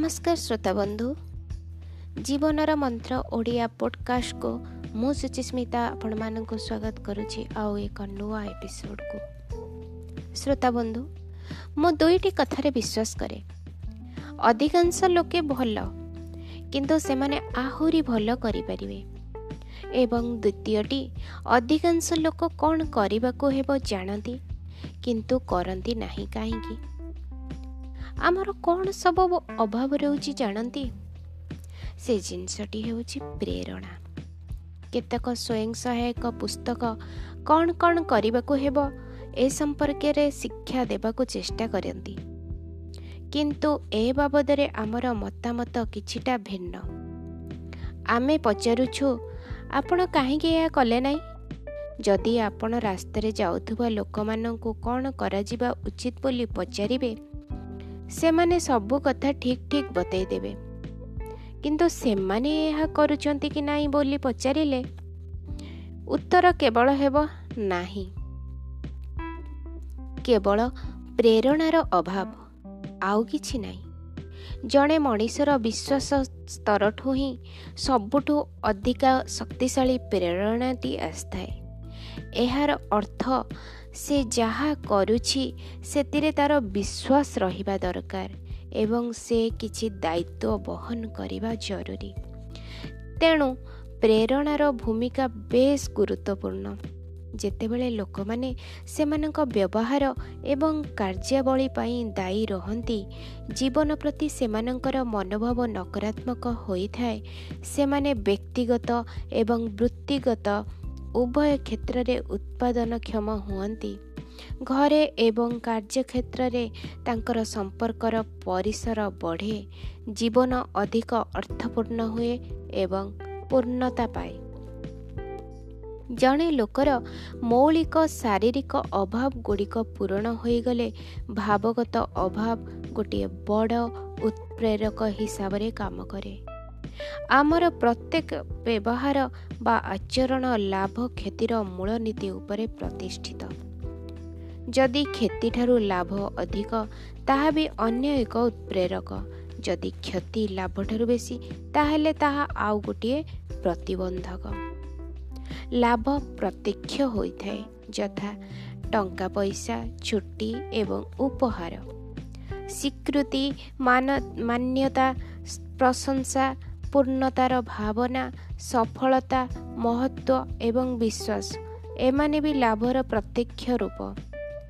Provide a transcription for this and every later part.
ନମସ୍କାର ଶ୍ରୋତା ବନ୍ଧୁ। ଜୀବନର ମନ୍ତ୍ର ଓଡ଼ିଆ ପଡ଼କାଷ୍ଟକୁ ମୁଁ ସୁଚିସ୍ମିତା ଆପଣମାନଙ୍କୁ ସ୍ୱାଗତ କରୁଛି ଆଉ ଏକ ନୂଆ ଏପିସୋଡ଼କୁ। ଶ୍ରୋତା ବନ୍ଧୁ ମୁଁ ଦୁଇଟି କଥାରେ ବିଶ୍ୱାସ କରେ। ଅଧିକାଂଶ ଲୋକେ ଭଲ କିନ୍ତୁ ସେମାନେ ଆହୁରି ଭଲ କରିପାରିବେ। ଏବଂ ଦ୍ୱିତୀୟଟି ଅଧିକାଂଶ ଲୋକ କ'ଣ କରିବାକୁ ହେବ ଜାଣନ୍ତି କିନ୍ତୁ କରନ୍ତି ନାହିଁ କାହିଁକି? ଆମର କ'ଣ ସବୁ ଅଭାବ ରହୁଛି ଜାଣନ୍ତି? ସେ ଜିନିଷଟି ହେଉଛି ପ୍ରେରଣା। କେତେକ ସ୍ୱୟଂ ସହାୟକ ପୁସ୍ତକ କ'ଣ କ'ଣ କରିବାକୁ ହେବ ଏ ସମ୍ପର୍କରେ ଶିକ୍ଷା ଦେବାକୁ ଚେଷ୍ଟା କରନ୍ତି। କିନ୍ତୁ ଏ ବାବଦରେ ଆମର ମତାମତ କିଛିଟା ଭିନ୍ନ। ଆମେ ପଚାରୁଛୁ ଆପଣ କାହିଁକି ଏହା କଲେ ନାହିଁ? ଯଦି ଆପଣ ରାସ୍ତାରେ ଯାଉଥିବା ଲୋକମାନଙ୍କୁ କ'ଣ କରାଯିବା ଉଚିତ ବୋଲି ପଚାରିବେ ସେମାନେ ସବୁ କଥା ଠିକ୍ ଠିକ୍ ବତେଇ ଦେବେ। କିନ୍ତୁ ସେମାନେ ଏହା କରୁଛନ୍ତି କି ନାହିଁ ବୋଲି ପଚାରିଲେ ଉତ୍ତର କେବଳ ହେବ ନାହିଁ। କେବଳ ପ୍ରେରଣାର ଅଭାବ ଆଉ କିଛି ନାହିଁ। ଜଣେ ମଣିଷର ବିଶ୍ୱାସ ସ୍ତରଠୁ ହିଁ ସବୁଠୁ ଅଧିକା ଶକ୍ତିଶାଳୀ ପ୍ରେରଣାଟି ଆସିଥାଏ। ଏହାର ଅର୍ଥ ସେ ଯାହା କରୁଛି ସେଥିରେ ତା'ର ବିଶ୍ୱାସ ରହିବା ଦରକାର ଏବଂ ସେ କିଛି ଦାୟିତ୍ୱ ବହନ କରିବା ଜରୁରୀ। ତେଣୁ ପ୍ରେରଣାର ଭୂମିକା ବେଶ୍ ଗୁରୁତ୍ୱପୂର୍ଣ୍ଣ। ଯେତେବେଳେ ଲୋକମାନେ ସେମାନଙ୍କ ବ୍ୟବହାର ଏବଂ କାର୍ଯ୍ୟାବଳୀ ପାଇଁ ଦାୟୀ ରହନ୍ତି ଜୀବନ ପ୍ରତି ସେମାନଙ୍କର ମନୋଭାବ ନକାରାତ୍ମକ ହୋଇଥାଏ। ସେମାନେ ବ୍ୟକ୍ତିଗତ ଏବଂ ବୃତ୍ତିଗତ ଉଭୟ କ୍ଷେତ୍ରରେ ଉତ୍ପାଦନକ୍ଷମ ହୁଅନ୍ତି। ଘରେ ଏବଂ କାର୍ଯ୍ୟକ୍ଷେତ୍ରରେ ତାଙ୍କର ସମ୍ପର୍କର ପରିସର ବଢ଼େ। ଜୀବନ ଅଧିକ ଅର୍ଥପୂର୍ଣ୍ଣ ହୁଏ ଏବଂ ପୂର୍ଣ୍ଣତା ପାଏ। ଜଣେ ଲୋକର ମୌଳିକ ଶାରୀରିକ ଅଭାବ ଗୁଡ଼ିକ ପୂରଣ ହୋଇଗଲେ ଭାବଗତ ଅଭାବ ଗୋଟିଏ ବଡ଼ ଉତ୍ପ୍ରେରକ ହିସାବରେ କାମ କରେ। ଆମର ପ୍ରତ୍ୟେକ ବ୍ୟବହାର ବା ଆଚରଣ ଲାଭ କ୍ଷତିର ମୂଳ ନୀତି ଉପରେ ପ୍ରତିଷ୍ଠିତ। ଯଦି କ୍ଷତିଠାରୁ ଲାଭ ଅଧିକ ତାହା ବି ଅନ୍ୟ ଏକ ଉତ୍ପ୍ରେରକ। ଯଦି କ୍ଷତି ଲାଭଠାରୁ ବେଶୀ ତାହେଲେ ତାହା ଆଉ ଗୋଟିଏ ପ୍ରତିବନ୍ଧକ। ଲାଭ ପ୍ରତ୍ୟକ୍ଷ ହୋଇଥାଏ ଯଥା ଟଙ୍କା ପଇସା ଛୁଟି ଏବଂ ଉପହାର। ସ୍ୱୀକୃତି ମାନ୍ୟତା ପ୍ରଶଂସା ପୂର୍ଣ୍ଣତାର ଭାବନା ସଫଳତା ମହତ୍ଵ ଏବଂ ବିଶ୍ୱାସ ଏମାନେ ବି ଲାଭର ପ୍ରତ୍ୟକ୍ଷ ରୂପ।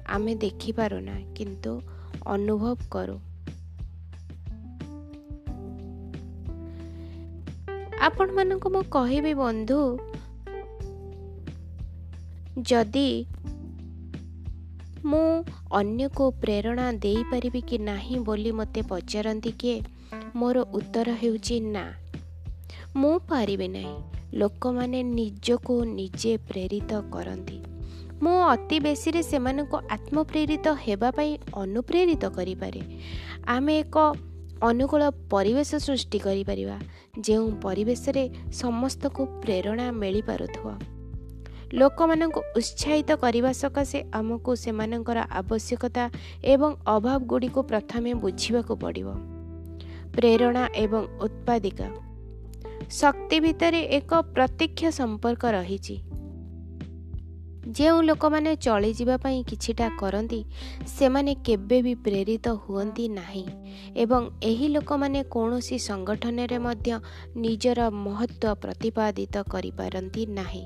ଆମେ ଦେଖିପାରୁନା କିନ୍ତୁ ଅନୁଭବ କରୁ। ଆପଣମାନଙ୍କୁ ମୁଁ କହିବି ବନ୍ଧୁ ଯଦି ମୁଁ ଅନ୍ୟକୁ ପ୍ରେରଣା ଦେଇପାରିବି କି ନାହିଁ ବୋଲି ମୋତେ ପଚାରନ୍ତି କିଏ ମୋର ଉତ୍ତର ହେଉଛି ନା। ମୁଁ ପାରିବି ନାହିଁ। ଲୋକମାନେ ନିଜକୁ ନିଜେ ପ୍ରେରିତ କରନ୍ତି। ମୁଁ ଅତି ବେଶୀରେ ସେମାନଙ୍କୁ ଆତ୍ମପ୍ରେରିତ ହେବା ପାଇଁ ଅନୁପ୍ରେରିତ କରିପାରେ। ଆମେ ଏକ ଅନୁକୂଳ ପରିବେଶ ସୃଷ୍ଟି କରିପାରିବା ଯେଉଁ ପରିବେଶରେ ସମସ୍ତଙ୍କୁ ପ୍ରେରଣା ମିଳିପାରୁଥିବ। ଲୋକମାନଙ୍କୁ ଉତ୍ସାହିତ କରିବା ସକାଶେ ଆମକୁ ସେମାନଙ୍କର ଆବଶ୍ୟକତା ଏବଂ ଅଭାବ ଗୁଡ଼ିକୁ ପ୍ରଥମେ ବୁଝିବାକୁ ପଡ଼ିବ। ପ୍ରେରଣା ଏବଂ ଉତ୍ପାଦିକା ଶକ୍ତି ଭିତରେ ଏକ ପ୍ରତ୍ୟକ୍ଷ ସମ୍ପର୍କ ରହିଛି। ଯେଉଁ ଲୋକମାନେ ଚଳିଯିବା ପାଇଁ କିଛିଟା କରନ୍ତି ସେମାନେ କେବେ ବି ପ୍ରେରିତ ହୁଅନ୍ତି ନାହିଁ ଏବଂ ଏହି ଲୋକମାନେ କୌଣସି ସଂଗଠନରେ ମଧ୍ୟ ନିଜର ମହତ୍ଵ ପ୍ରତିପାଦିତ କରିପାରନ୍ତି ନାହିଁ।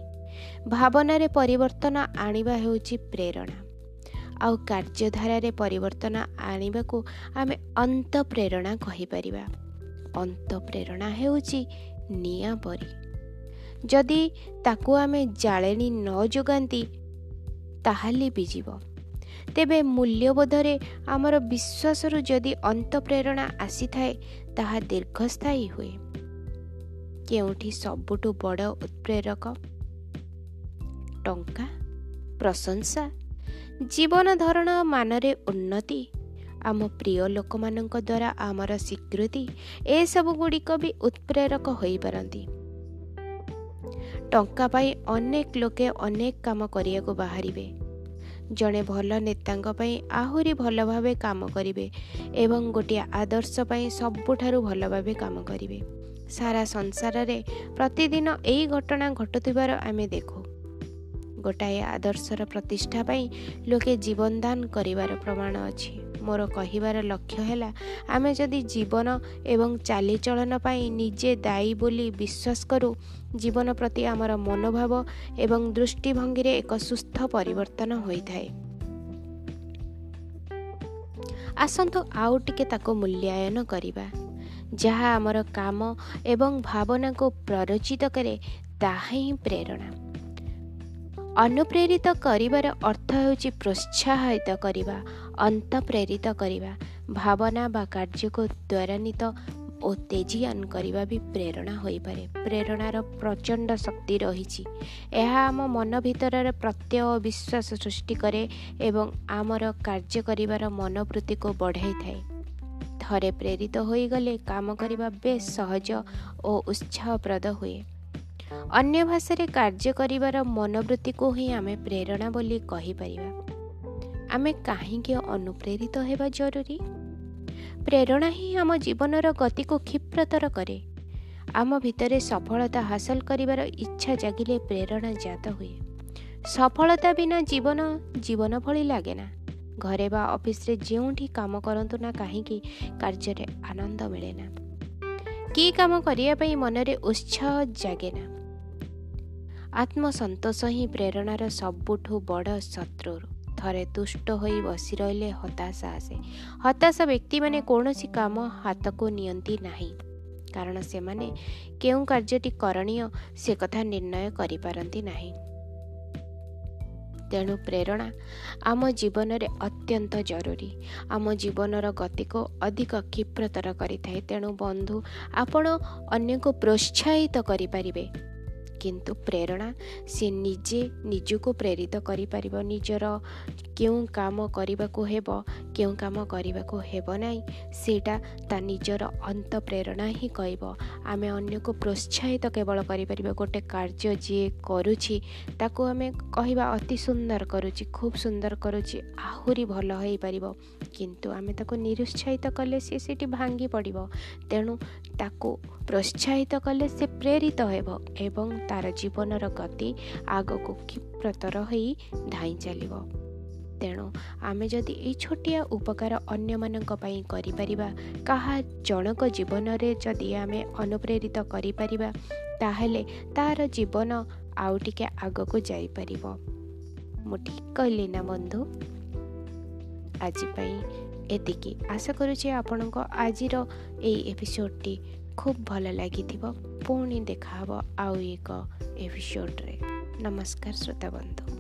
ଭାବନାରେ ପରିବର୍ତ୍ତନ ଆଣିବା ହେଉଛି ପ୍ରେରଣା। ଆଉ କାର୍ଯ୍ୟଧାରାରେ ପରିବର୍ତ୍ତନ ଆଣିବାକୁ ଆମେ ଅନ୍ତ ପ୍ରେରଣା କହିପାରିବା। ଅନ୍ତ ପ୍ରେରଣା ହେଉଛି ନିଆଁ ପରି। ଯଦି ତାକୁ ଆମେ ଜାଳେଣୀ ନ ଯୋଗାନ୍ତି ତାହେଲେ ବି ଯିବ ତେବେ ମୂଲ୍ୟବୋଧରେ ଆମର ବିଶ୍ୱାସରୁ ଯଦି ଅନ୍ତଃପ୍ରେରଣା ଆସିଥାଏ ତାହା ଦୀର୍ଘସ୍ଥାୟୀ ହୁଏ। କେଉଁଠି ସବୁଠୁ ବଡ଼ ଉତ୍ପ୍ରେରକ? ଟଙ୍କା ପ୍ରଶଂସା ଜୀବନ ଧରଣ ମାନରେ ଉନ୍ନତି ଆମ ପ୍ରିୟ ଲୋକମାନଙ୍କ ଦ୍ୱାରା ଆମର ସ୍ୱୀକୃତି ଏସବୁ ଗୁଡ଼ିକ ବି ଉତ୍ପ୍ରେରକ ହୋଇପାରନ୍ତି। ଟଙ୍କା ପାଇଁ ଅନେକ ଲୋକେ ଅନେକ କାମ କରିବାକୁ ବାହାରିବେ। ଜଣେ ଭଲ ନେତାଙ୍କ ପାଇଁ ଆହୁରି ଭଲ ଭାବେ କାମ କରିବେ ଏବଂ ଗୋଟିଏ ଆଦର୍ଶ ପାଇଁ ସବୁଠାରୁ ଭଲ ଭାବେ କାମ କରିବେ। ସାରା ସଂସାରରେ ପ୍ରତିଦିନ ଏହି ଘଟଣା ଘଟୁଥିବାର ଆମେ ଦେଖୁ। ଗୋଟାଏ ଆଦର୍ଶର ପ୍ରତିଷ୍ଠା ପାଇଁ ଲୋକେ ଜୀବନ ଦାନ କରିବାର ପ୍ରମାଣ ଅଛି। ମୋର କହିବାର ଲକ୍ଷ୍ୟ ହେଲା ଆମେ ଯଦି ଜୀବନ ଏବଂ ଚାଲିଚଳନ ପାଇଁ ନିଜେ ଦାୟୀ ବୋଲି ବିଶ୍ୱାସ କରୁ ଜୀବନ ପ୍ରତି ଆମର ମନୋଭାବ ଏବଂ ଦୃଷ୍ଟିଭଙ୍ଗୀରେ ଏକ ସୁସ୍ଥ ପରିବର୍ତ୍ତନ ହୋଇଥାଏ। ଆସନ୍ତୁ ଆଉ ଟିକେ ତାକୁ ମୂଲ୍ୟାୟନ କରିବା। ଯାହା ଆମର କାମ ଏବଂ ଭାବନାକୁ ପ୍ରରୋଚିତ କରେ ତାହା ହିଁ ପ୍ରେରଣା। ଅନୁପ୍ରେରିତ କରିବାର ଅର୍ଥ ହେଉଛି ପ୍ରୋତ୍ସାହିତ କରିବା ଅନ୍ତଃପ୍ରେରିତ କରିବା। ଭାବନା ବା କାର୍ଯ୍ୟକୁ ତ୍ୱରାନ୍ୱିତ ଓ ତେଜିଆନ କରିବା ବି ପ୍ରେରଣା ହୋଇପାରେ। ପ୍ରେରଣାର ପ୍ରଚଣ୍ଡ ଶକ୍ତି ରହିଛି। ଏହା ଆମ ମନ ଭିତରର ପ୍ରତ୍ୟୟ ବିଶ୍ୱାସ ସୃଷ୍ଟି କରେ ଏବଂ ଆମର କାର୍ଯ୍ୟ କରିବାର ମନୋବୃତ୍ତିକୁ ବଢ଼ାଇଥାଏ। ଥରେ ପ୍ରେରିତ ହୋଇଗଲେ କାମ କରିବା ବେଶ ସହଜ ଓ ଉତ୍ସାହପ୍ରଦ ହୁଏ। ଅନ୍ୟ ଭାଷାରେ କାର୍ଯ୍ୟ କରିବାର ମନୋବୃତ୍ତିକୁ ହିଁ ଆମେ ପ୍ରେରଣା ବୋଲି କହିପାରିବା। ଆମେ କାହିଁକି ଅନୁପ୍ରେରିତ ହେବା ଜରୁରୀ? ପ୍ରେରଣା ହିଁ ଆମ ଜୀବନର ଗତିକୁ କ୍ଷିପ୍ରତର କରେ। ଆମ ଭିତରେ ସଫଳତା ହାସଲ କରିବାର ଇଚ୍ଛା ଜାଗିଲେ ପ୍ରେରଣା ଜାତ ହୁଏ। ସଫଳତା ବିନା ଜୀବନ ଜୀବନ ଭଳି ଲାଗେ ନା ଘରେ ବା ଅଫିସରେ ଯେଉଁଠି କାମ କରନ୍ତୁ ନା କାହିଁକି କାର୍ଯ୍ୟରେ ଆନନ୍ଦ ମିଳେ ନା କି କାମ କରିବା ପାଇଁ ମନରେ ଉତ୍ସାହ ଜାଗେ ନା ଆତ୍ମସନ୍ତୋଷ ହିଁ ପ୍ରେରଣାର ସବୁଠୁ ବଡ଼ ଶତ୍ରୁ ଥରେ ତୁଷ୍ଟ ହୋଇ ବସି ରହିଲେ ହତାଶା ଆସେ। ହତାଶ ବ୍ୟକ୍ତିମାନେ କୌଣସି କାମ ହାତକୁ ନିଅନ୍ତି ନାହିଁ। କାରଣ ସେମାନେ କେଉଁ କାର୍ଯ୍ୟଟି କରଣୀୟ ସେ କଥା ନିର୍ଣ୍ଣୟ କରିପାରନ୍ତି ନାହିଁ। ତେଣୁ ପ୍ରେରଣା ଆମ ଜୀବନରେ ଅତ୍ୟନ୍ତ ଜରୁରୀ। ଆମ ଜୀବନର ଗତିକୁ ଅଧିକ କ୍ଷିପ୍ରତର କରିଥାଏ। ତେଣୁ ବନ୍ଧୁ ଆପଣ ଅନ୍ୟକୁ ପ୍ରୋତ୍ସାହିତ କରିପାରିବେ। କିନ୍ତୁ ପ୍ରେରଣା ସେ ନିଜେ ନିଜକୁ ପ୍ରେରିତ କରିପାରିବ। ନିଜର କେଉଁ କାମ କରିବାକୁ ହେବ କେଉଁ କାମ କରିବାକୁ ହେବ ନାହିଁ ସେଇଟା ତା ନିଜର ଅନ୍ତ ପ୍ରେରଣା ହିଁ କହିବ। ଆମେ ଅନ୍ୟକୁ ପ୍ରୋତ୍ସାହିତ କେବଳ କରିପାରିବା। ଗୋଟେ କାର୍ଯ୍ୟ ଯିଏ କରୁଛି ତାକୁ ଆମେ କହିବା ଅତି ସୁନ୍ଦର କରୁଛି ଖୁବ୍ ସୁନ୍ଦର କରୁଛି ଆହୁରି ଭଲ ହୋଇପାରିବ। କିନ୍ତୁ ଆମେ ତାକୁ ନିରୁତ୍ସାହିତ କଲେ ସେ ସେଠି ଭାଙ୍ଗି ପଡ଼ିବ। ତେଣୁ ତାକୁ ପ୍ରୋତ୍ସାହିତ କଲେ ସେ ପ୍ରେରିତ ହେବ ଏବଂ ତାର ଜୀବନର ଗତି ଆଗକୁ କ୍ଷିପ୍ରତର ହୋଇ ଧାଇଁ ଚାଲିବ। ତେଣୁ ଆମେ ଯଦି ଏଇ ଛୋଟିଆ ଉପକାର ଅନ୍ୟମାନଙ୍କ ପାଇଁ କରିପାରିବା କାହା ଜଣକ ଜୀବନରେ ଯଦି ଆମେ ଅନୁପ୍ରେରିତ କରିପାରିବା ତାହେଲେ ତାର ଜୀବନ ଆଉ ଟିକେ ଆଗକୁ ଯାଇପାରିବ। ମୁଁ ଠିକ୍ କହିଲି ନା ବନ୍ଧୁ? ଆଜି ପାଇଁ ଏତିକି। ଆଶା କରୁଛି ଆପଣଙ୍କ ଆଜିର ଏଇ ଏପିସୋଡ଼ଟି ଖୁବ୍ ଭଲ ଲାଗିଥିବ ପୁଣି ଦେଖାହେବ ଆଉ ଏକ ଏପିସୋଡ଼ରେ ନମସ୍କାର ଶ୍ରୋତା ବନ୍ଧୁ